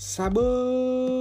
Sabun.